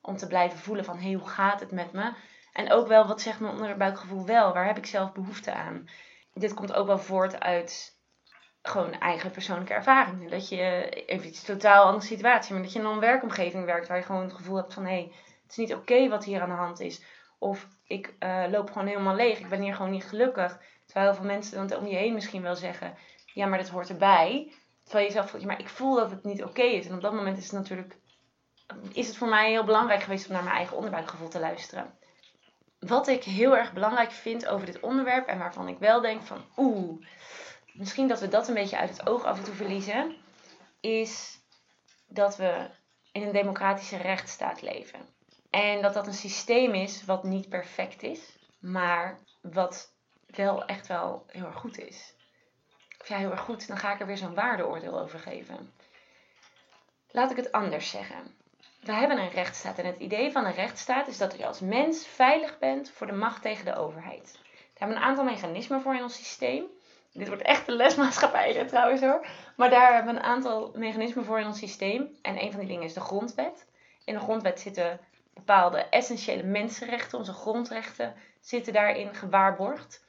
Om te blijven voelen van, hé, hey, hoe gaat het met me? En ook wel, wat zegt mijn onderbuikgevoel wel? Waar heb ik zelf behoefte aan? Dit komt ook wel voort uit gewoon eigen persoonlijke ervaringen. Dat je, even iets totaal andere situatie, maar dat je in een werkomgeving werkt waar je gewoon het gevoel hebt van, hé, hey, het is niet oké wat hier aan de hand is. Of ik uh, loop gewoon helemaal leeg, ik ben hier gewoon niet gelukkig. Terwijl heel veel mensen dan om je heen misschien wel zeggen, ja, maar dat hoort erbij. Terwijl je zelf voelt, ja, maar ik voel dat het niet oké is. En op dat moment is het natuurlijk, is het voor mij heel belangrijk geweest om naar mijn eigen onderbuikgevoel te luisteren. Wat ik heel erg belangrijk vind over dit onderwerp en waarvan ik wel denk van, oeh, misschien dat we dat een beetje uit het oog af en toe verliezen, is dat we in een democratische rechtsstaat leven. En dat dat een systeem is wat niet perfect is, maar wat wel echt wel heel erg goed is. Of ja, heel erg goed, dan ga ik er weer zo'n waardeoordeel over geven. Laat ik het anders zeggen. We hebben een rechtsstaat en het idee van een rechtsstaat is dat je als mens veilig bent voor de macht tegen de overheid. Daar hebben we een aantal mechanismen voor in ons systeem. Dit wordt echt een lesmaatschappij trouwens hoor. Maar daar hebben we een aantal mechanismen voor in ons systeem. En een van die dingen is de grondwet. In de grondwet zitten bepaalde essentiële mensenrechten, onze grondrechten, zitten daarin gewaarborgd.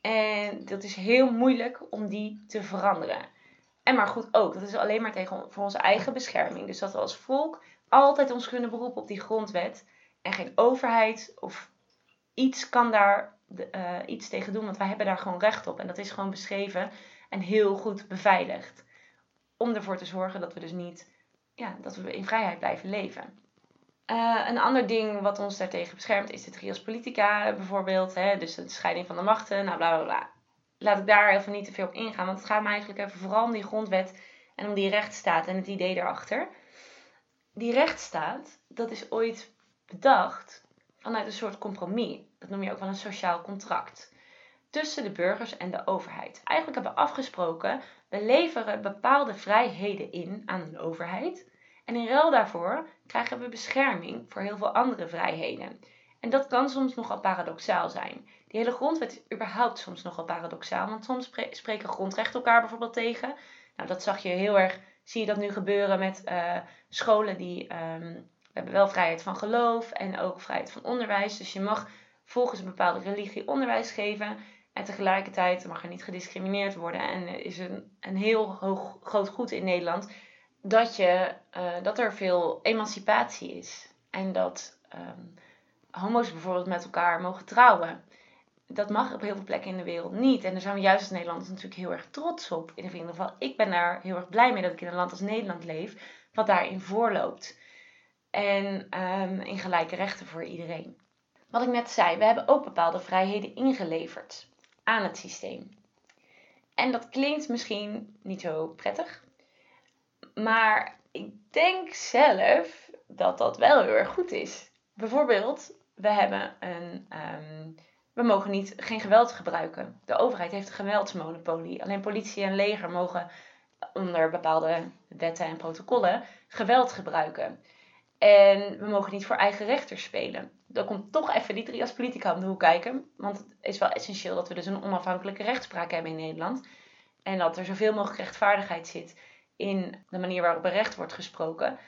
En dat is heel moeilijk om die te veranderen. En maar goed ook, dat is alleen maar tegen, voor onze eigen bescherming. Dus dat we als volk altijd ons kunnen beroepen op die grondwet. En geen overheid of iets kan daar uh, iets tegen doen, want wij hebben daar gewoon recht op. En dat is gewoon beschreven en heel goed beveiligd. Om ervoor te zorgen dat we dus niet, ja, dat we in vrijheid blijven leven. Uh, een ander ding wat ons daartegen beschermt is de trias politica bijvoorbeeld. Hè? Dus de scheiding van de machten, nou bla bla bla. Laat ik daar even niet te veel op ingaan, want het gaat me eigenlijk vooral om die grondwet en om die rechtsstaat en het idee daarachter. Die rechtsstaat, dat is ooit bedacht vanuit een soort compromis. Dat noem je ook wel een sociaal contract. Tussen de burgers en de overheid. Eigenlijk hebben we afgesproken, we leveren bepaalde vrijheden in aan een overheid. En in ruil daarvoor krijgen we bescherming voor heel veel andere vrijheden. En dat kan soms nogal paradoxaal zijn. Die hele grondwet is überhaupt soms nogal paradoxaal. Want soms spreken grondrechten elkaar bijvoorbeeld tegen. Nou, dat zag je heel erg, zie je dat nu gebeuren met uh, scholen die we hebben wel vrijheid van geloof en ook vrijheid van onderwijs. Dus je mag volgens een bepaalde religie onderwijs geven. En tegelijkertijd mag er niet gediscrimineerd worden. En is een, een heel hoog, groot goed in Nederland dat, je, uh, dat er veel emancipatie is. En dat um, homo's bijvoorbeeld met elkaar mogen trouwen. Dat mag op heel veel plekken in de wereld niet. En daar zijn we juist als Nederlanders natuurlijk heel erg trots op. In ieder geval, ik ben daar heel erg blij mee dat ik in een land als Nederland leef, wat daarin voorloopt en um, in gelijke rechten voor iedereen. Wat ik net zei, we hebben ook bepaalde vrijheden ingeleverd aan het systeem. En dat klinkt misschien niet zo prettig, maar ik denk zelf dat dat wel heel erg goed is. Bijvoorbeeld, we hebben een. Um, we mogen niet, geen geweld gebruiken. De overheid heeft een geweldsmonopolie. Alleen politie en leger mogen onder bepaalde wetten en protocollen geweld gebruiken. En we mogen niet voor eigen rechter spelen. Dan komt toch even die drie als politica om de hoek kijken. Want het is wel essentieel dat we dus een onafhankelijke rechtspraak hebben in Nederland. En dat er zoveel mogelijk rechtvaardigheid zit in de manier waarop er recht wordt gesproken.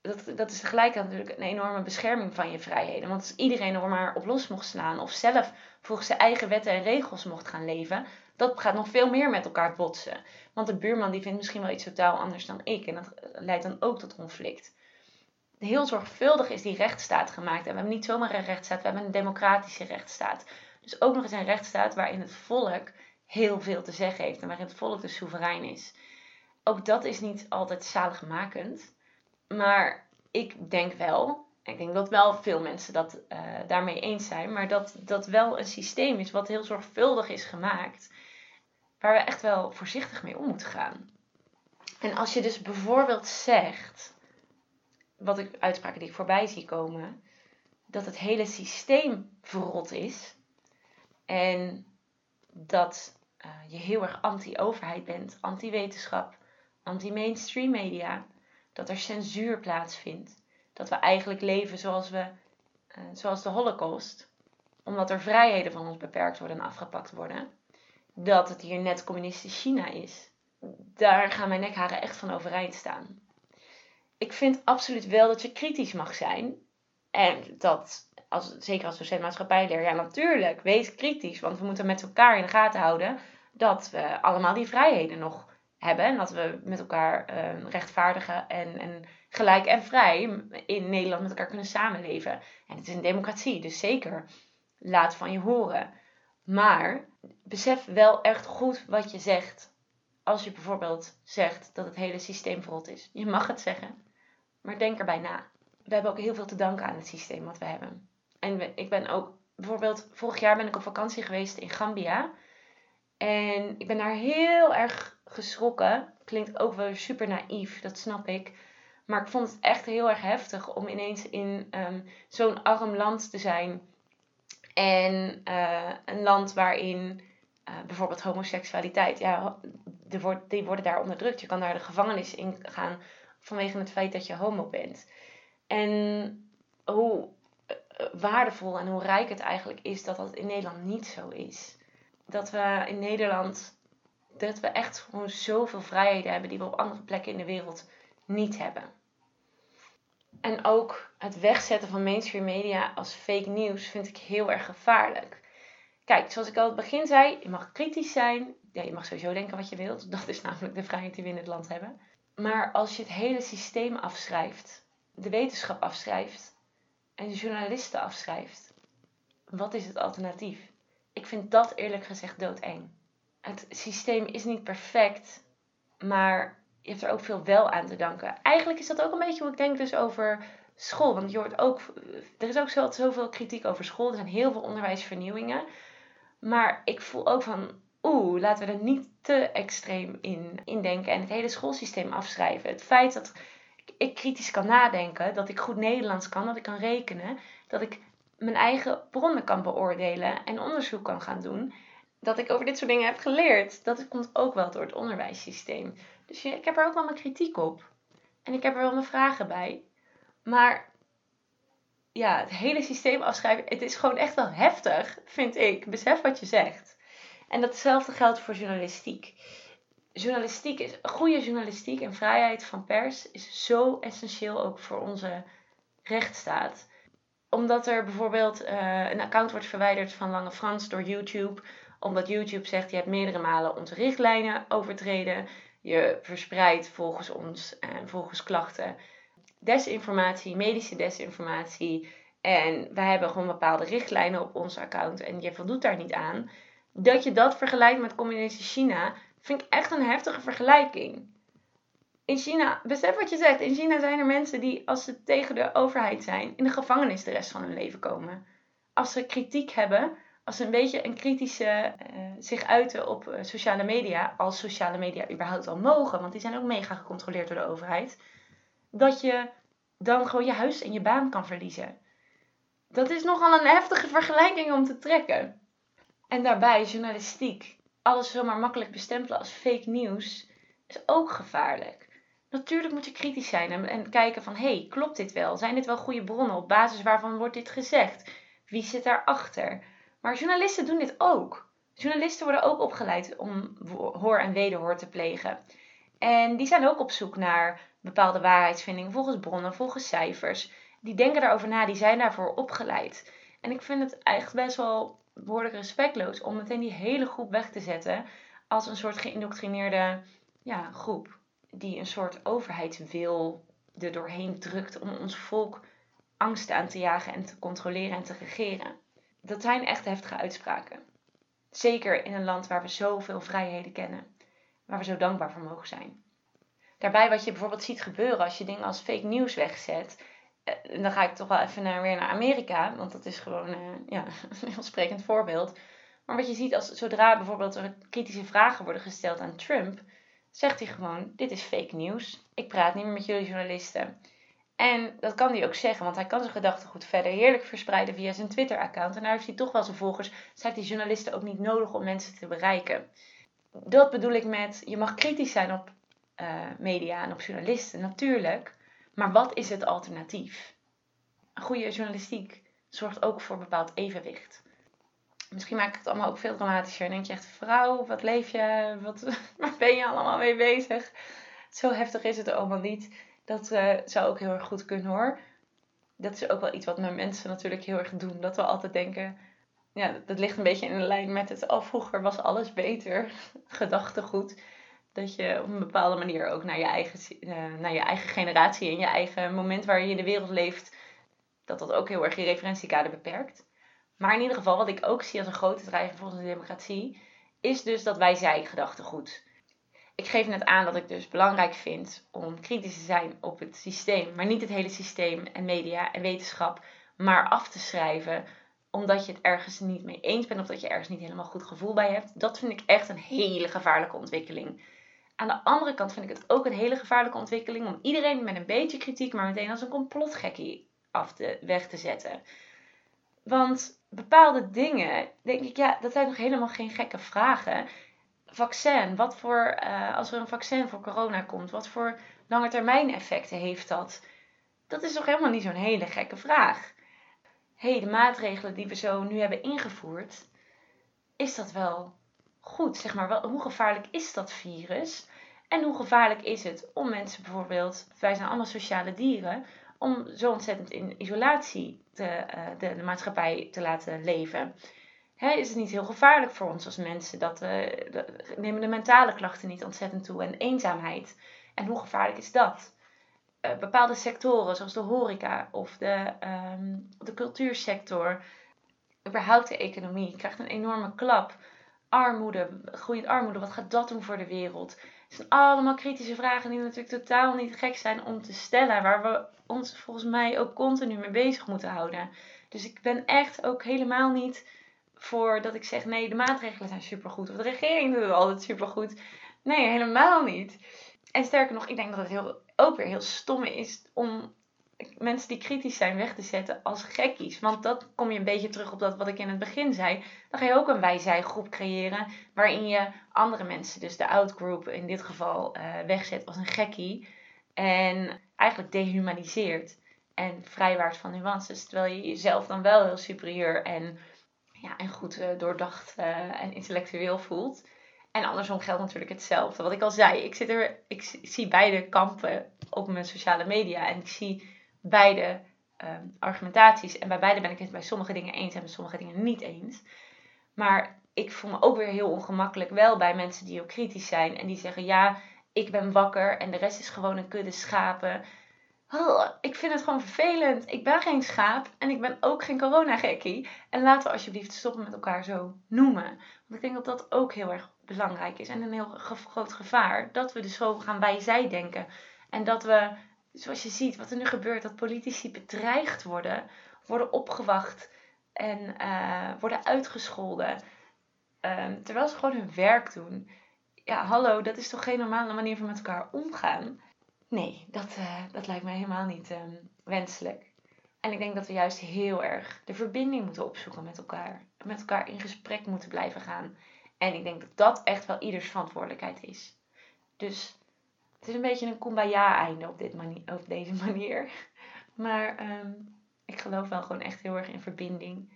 Dat, dat is tegelijkertijd natuurlijk een enorme bescherming van je vrijheden. Want als iedereen er maar op los mocht slaan of zelf volgens zijn eigen wetten en regels mocht gaan leven, dat gaat nog veel meer met elkaar botsen. Want de buurman die vindt misschien wel iets totaal anders dan ik en dat leidt dan ook tot conflict. Heel zorgvuldig is die rechtsstaat gemaakt. En we hebben niet zomaar een rechtsstaat, we hebben een democratische rechtsstaat. Dus ook nog eens een rechtsstaat waarin het volk heel veel te zeggen heeft en waarin het volk dus soeverein is. Ook dat is niet altijd zaligmakend. Maar ik denk wel, ik denk dat wel veel mensen dat uh, daarmee eens zijn, maar dat dat wel een systeem is wat heel zorgvuldig is gemaakt, waar we echt wel voorzichtig mee om moeten gaan. En als je dus bijvoorbeeld zegt, wat ik uitspraken die ik voorbij zie komen, dat het hele systeem verrot is en dat uh, je heel erg anti-overheid bent, anti-wetenschap, anti-mainstream media, dat er censuur plaatsvindt, dat we eigenlijk leven zoals, we, uh, zoals de Holocaust, omdat er vrijheden van ons beperkt worden en afgepakt worden, dat het hier net communistisch China is. Daar gaan mijn nekharen echt van overeind staan. Ik vind absoluut wel dat je kritisch mag zijn. En dat, als, zeker als docent maatschappijleer, ja natuurlijk, wees kritisch. Want we moeten met elkaar in de gaten houden dat we allemaal die vrijheden nog hebben. En dat we met elkaar uh, rechtvaardigen en, en gelijk en vrij in Nederland met elkaar kunnen samenleven. En het is een democratie, dus zeker laat van je horen. Maar besef wel echt goed wat je zegt. Als je bijvoorbeeld zegt dat het hele systeem verrot is. Je mag het zeggen, maar denk erbij na. We hebben ook heel veel te danken aan het systeem wat we hebben. En ik ben ook, bijvoorbeeld, vorig jaar ben ik op vakantie geweest in Gambia. En ik ben daar heel erg geschrokken. Klinkt ook wel super naïef, dat snap ik. Maar ik vond het echt heel erg heftig om ineens in um, zo'n arm land te zijn. En uh, een land waarin uh, bijvoorbeeld homoseksualiteit, ja, die, worden daar onderdrukt. Je kan daar de gevangenis in gaan vanwege het feit dat je homo bent. En hoe uh, waardevol en hoe rijk het eigenlijk is dat dat in Nederland niet zo is dat we in Nederland dat we echt gewoon zoveel vrijheden hebben die we op andere plekken in de wereld niet hebben. En ook het wegzetten van mainstream media als fake news vind ik heel erg gevaarlijk. Kijk, zoals ik al het begin zei, je mag kritisch zijn. Je mag sowieso denken wat je wilt. Dat is namelijk de vrijheid die we in het land hebben. Maar als je het hele systeem afschrijft, de wetenschap afschrijft en de journalisten afschrijft, wat is het alternatief? ik vind dat eerlijk gezegd doodeng. Het systeem is niet perfect, maar je hebt er ook veel wel aan te danken. Eigenlijk is dat ook een beetje hoe ik denk dus over school. Want je hoort ook, er is ook zoveel kritiek over school. Er zijn heel veel onderwijsvernieuwingen. Maar ik voel ook van, oeh, laten we er niet te extreem in, in denken en het hele schoolsysteem afschrijven. Het feit dat ik kritisch kan nadenken, dat ik goed Nederlands kan, dat ik kan rekenen, dat ik mijn eigen bronnen kan beoordelen en onderzoek kan gaan doen. Dat ik over dit soort dingen heb geleerd. Dat komt ook wel door het onderwijssysteem. Dus ik heb er ook wel mijn kritiek op. En ik heb er wel mijn vragen bij. Maar ja, het hele systeem afschrijven, het is gewoon echt wel heftig, vind ik. Besef wat je zegt. En datzelfde geldt voor journalistiek. Journalistiek is, goede journalistiek en vrijheid van pers is zo essentieel ook voor onze rechtsstaat omdat er bijvoorbeeld uh, een account wordt verwijderd van Lange Frans door YouTube. Omdat YouTube zegt je hebt meerdere malen onze richtlijnen overtreden. Je verspreidt volgens ons en volgens klachten desinformatie, medische desinformatie. En wij hebben gewoon bepaalde richtlijnen op ons account en je voldoet daar niet aan. Dat je dat vergelijkt met communistisch China, vind ik echt een heftige vergelijking in China, besef wat je zegt, in China zijn er mensen die als ze tegen de overheid zijn, in de gevangenis de rest van hun leven komen. Als ze kritiek hebben, als een beetje een kritische uh, zich uiten op uh, sociale media, als sociale media überhaupt al mogen, want die zijn ook mega gecontroleerd door de overheid, dat je dan gewoon je huis en je baan kan verliezen. Dat is nogal een heftige vergelijking om te trekken. En daarbij journalistiek. Alles zomaar makkelijk bestempelen als fake news is ook gevaarlijk. Natuurlijk moet je kritisch zijn en, en kijken van, hey, klopt dit wel? Zijn dit wel goede bronnen? Op basis waarvan wordt dit gezegd? Wie zit daarachter? Maar journalisten doen dit ook. Journalisten worden ook opgeleid om hoor en wederhoor te plegen. En die zijn ook op zoek naar bepaalde waarheidsvindingen volgens bronnen, volgens cijfers. Die denken daarover na, die zijn daarvoor opgeleid. En ik vind het echt best wel behoorlijk respectloos om meteen die hele groep weg te zetten als een soort geïndoctrineerde ja, groep. Die een soort overheidswil er doorheen drukt om ons volk angst aan te jagen en te controleren en te regeren. Dat zijn echt heftige uitspraken. Zeker in een land waar we zoveel vrijheden kennen, waar we zo dankbaar voor mogen zijn. Daarbij wat je bijvoorbeeld ziet gebeuren als je dingen als fake news wegzet. Eh, dan ga ik toch wel even naar, weer naar Amerika, want dat is gewoon uh, ja, een heel sprekend voorbeeld. Maar wat je ziet als zodra bijvoorbeeld er kritische vragen worden gesteld aan Trump, zegt hij gewoon: Dit is fake news. Ik praat niet meer met jullie journalisten. En dat kan hij ook zeggen, want hij kan zijn gedachten goed verder heerlijk verspreiden via zijn Twitter-account. En daar heeft hij toch wel zijn volgers. Dus die journalisten ook niet nodig om mensen te bereiken. Dat bedoel ik met, je mag kritisch zijn op uh, media en op journalisten, natuurlijk. Maar wat is het alternatief? Goede journalistiek zorgt ook voor bepaald evenwicht. Misschien maak ik het allemaal ook veel dramatischer. En denk je echt, vrouw, wat leef je? Wat, waar ben je allemaal mee bezig? Zo heftig is het allemaal niet. Dat uh, zou ook heel erg goed kunnen hoor. Dat is ook wel iets wat mijn mensen natuurlijk heel erg doen. Dat we altijd denken, ja, dat ligt een beetje in lijn met het al oh, vroeger was alles beter. Gedachtegoed. Dat je op een bepaalde manier ook naar je, eigen, uh, naar je eigen generatie en je eigen moment waar je in de wereld leeft, dat dat ook heel erg je referentiekader beperkt. Maar in ieder geval, wat ik ook zie als een grote drijver voor onze democratie, is dus dat wij zij gedachtegoed ik geef net aan dat ik dus belangrijk vind om kritisch te zijn op het systeem, maar niet het hele systeem en media en wetenschap, maar af te schrijven omdat je het ergens niet mee eens bent of dat je ergens niet helemaal goed gevoel bij hebt. Dat vind ik echt een hele gevaarlijke ontwikkeling. Aan de andere kant vind ik het ook een hele gevaarlijke ontwikkeling om iedereen met een beetje kritiek, maar meteen als een complotgekkie af te, weg te zetten. Want bepaalde dingen, denk ik, ja, dat zijn nog helemaal geen gekke vragen vaccin, wat voor, uh, als er een vaccin voor corona komt, wat voor lange termijn effecten heeft dat? Dat is toch helemaal niet zo'n hele gekke vraag. Hé, hey, de maatregelen die we zo nu hebben ingevoerd, is dat wel goed? Zeg maar, wel, hoe gevaarlijk is dat virus? En hoe gevaarlijk is het om mensen bijvoorbeeld, wij zijn allemaal sociale dieren, om zo ontzettend in isolatie te, uh, de, de maatschappij te laten leven? Is het niet heel gevaarlijk voor ons als mensen? Dat, uh, nemen de mentale klachten niet ontzettend toe en eenzaamheid? En hoe gevaarlijk is dat? Uh, bepaalde sectoren zoals de horeca of de, um, de cultuursector, überhaupt de economie, krijgt een enorme klap. Armoede, groeiend armoede, wat gaat dat doen voor de wereld? Het zijn allemaal kritische vragen die natuurlijk totaal niet gek zijn om te stellen, waar we ons volgens mij ook continu mee bezig moeten houden. Dus ik ben echt ook helemaal niet voor dat ik zeg: nee, de maatregelen zijn supergoed. Of de regering doet het altijd supergoed. Nee, helemaal niet. En sterker nog, ik denk dat het heel, ook weer heel stom is om mensen die kritisch zijn weg te zetten als gekkies. Want dat kom je een beetje terug op dat wat ik in het begin zei. Dan ga je ook een wij groep creëren waarin je andere mensen, dus de outgroup in dit geval, uh, wegzet als een gekkie. En eigenlijk dehumaniseert en vrijwaart van nuances. Terwijl je jezelf dan wel heel superieur en ja, en goed uh, doordacht uh, en intellectueel voelt. En andersom geldt natuurlijk hetzelfde. Wat ik al zei, ik, zit er, ik zie beide kampen op mijn sociale media. En ik zie beide um, argumentaties. En bij beide ben ik het bij sommige dingen eens en bij sommige dingen niet eens. Maar ik voel me ook weer heel ongemakkelijk wel bij mensen die ook kritisch zijn. En die zeggen, ja, ik ben wakker en de rest is gewoon een kudde schapen ik vind het gewoon vervelend. Ik ben geen schaap en ik ben ook geen coronagekkie. En laten we alsjeblieft stoppen met elkaar zo noemen. Want ik denk dat dat ook heel erg belangrijk is en een heel groot gevaar. Dat we dus zo gaan bij zij denken. En dat we, zoals je ziet, wat er nu gebeurt, dat politici bedreigd worden, worden opgewacht en uh, worden uitgescholden. Um, terwijl ze gewoon hun werk doen. Ja, hallo, dat is toch geen normale manier van met elkaar omgaan? Nee, dat, uh, dat lijkt mij helemaal niet um, wenselijk. En ik denk dat we juist heel erg de verbinding moeten opzoeken met elkaar. Met elkaar in gesprek moeten blijven gaan. En ik denk dat dat echt wel ieders verantwoordelijkheid is. Dus Het is een beetje een kumbaya-einde op, dit mani- op deze manier. Maar ehm, ik geloof wel gewoon echt heel erg in verbinding.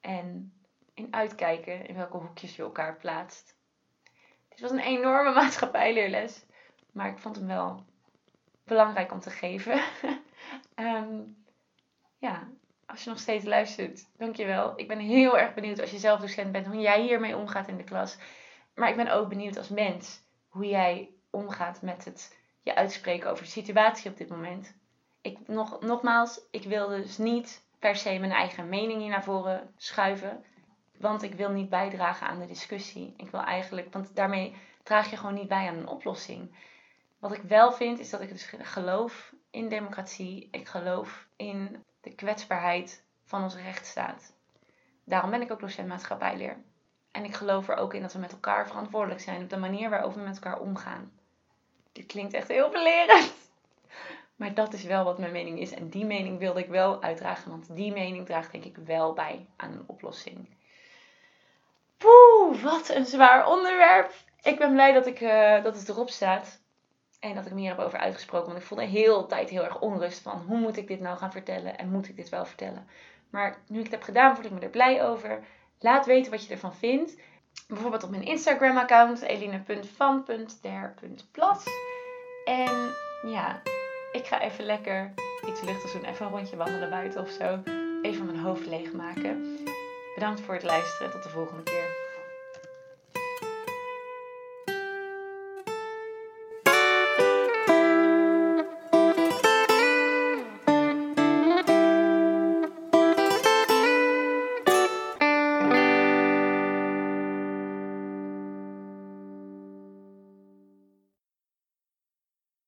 En in uitkijken in welke hoekjes je elkaar plaatst. Dit was een enorme maatschappijleerles. Maar ik vond hem wel belangrijk om te geven. Ehm, ja, als je nog steeds luistert, dankjewel. Ik ben heel erg benieuwd als je zelf docent bent, hoe jij hiermee omgaat in de klas. Maar ik ben ook benieuwd als mens hoe jij omgaat met het je uitspreken over de situatie op dit moment. Ik, nog, nogmaals, ik wil dus niet per se mijn eigen mening hier naar voren schuiven. Want ik wil niet bijdragen aan de discussie. Ik wil eigenlijk, want daarmee draag je gewoon niet bij aan een oplossing. Wat ik wel vind, is dat ik dus geloof in democratie. Ik geloof in de kwetsbaarheid van onze rechtsstaat. Daarom ben ik ook docent maatschappijleer. En ik geloof er ook in dat we met elkaar verantwoordelijk zijn op de manier waarop we met elkaar omgaan. Dit klinkt echt heel belerend. Maar dat is wel wat mijn mening is. En die mening wilde ik wel uitdragen, want die mening draagt denk ik wel bij aan een oplossing. Poeh, wat een zwaar onderwerp. Ik ben blij dat, ik, uh, dat het erop staat. En dat ik me hier heb over uitgesproken. Want ik voelde de hele tijd heel erg onrust van hoe moet ik dit nou gaan vertellen en moet ik dit wel vertellen. Maar nu ik het heb gedaan, voel ik me er blij over. Laat weten wat je ervan vindt. Bijvoorbeeld op mijn Instagram account eline.van.der.plas. En ja, ik ga even lekker iets luchtigs doen. Even een rondje wandelen buiten of zo. Even mijn hoofd leegmaken. Bedankt voor het luisteren. Tot de volgende keer.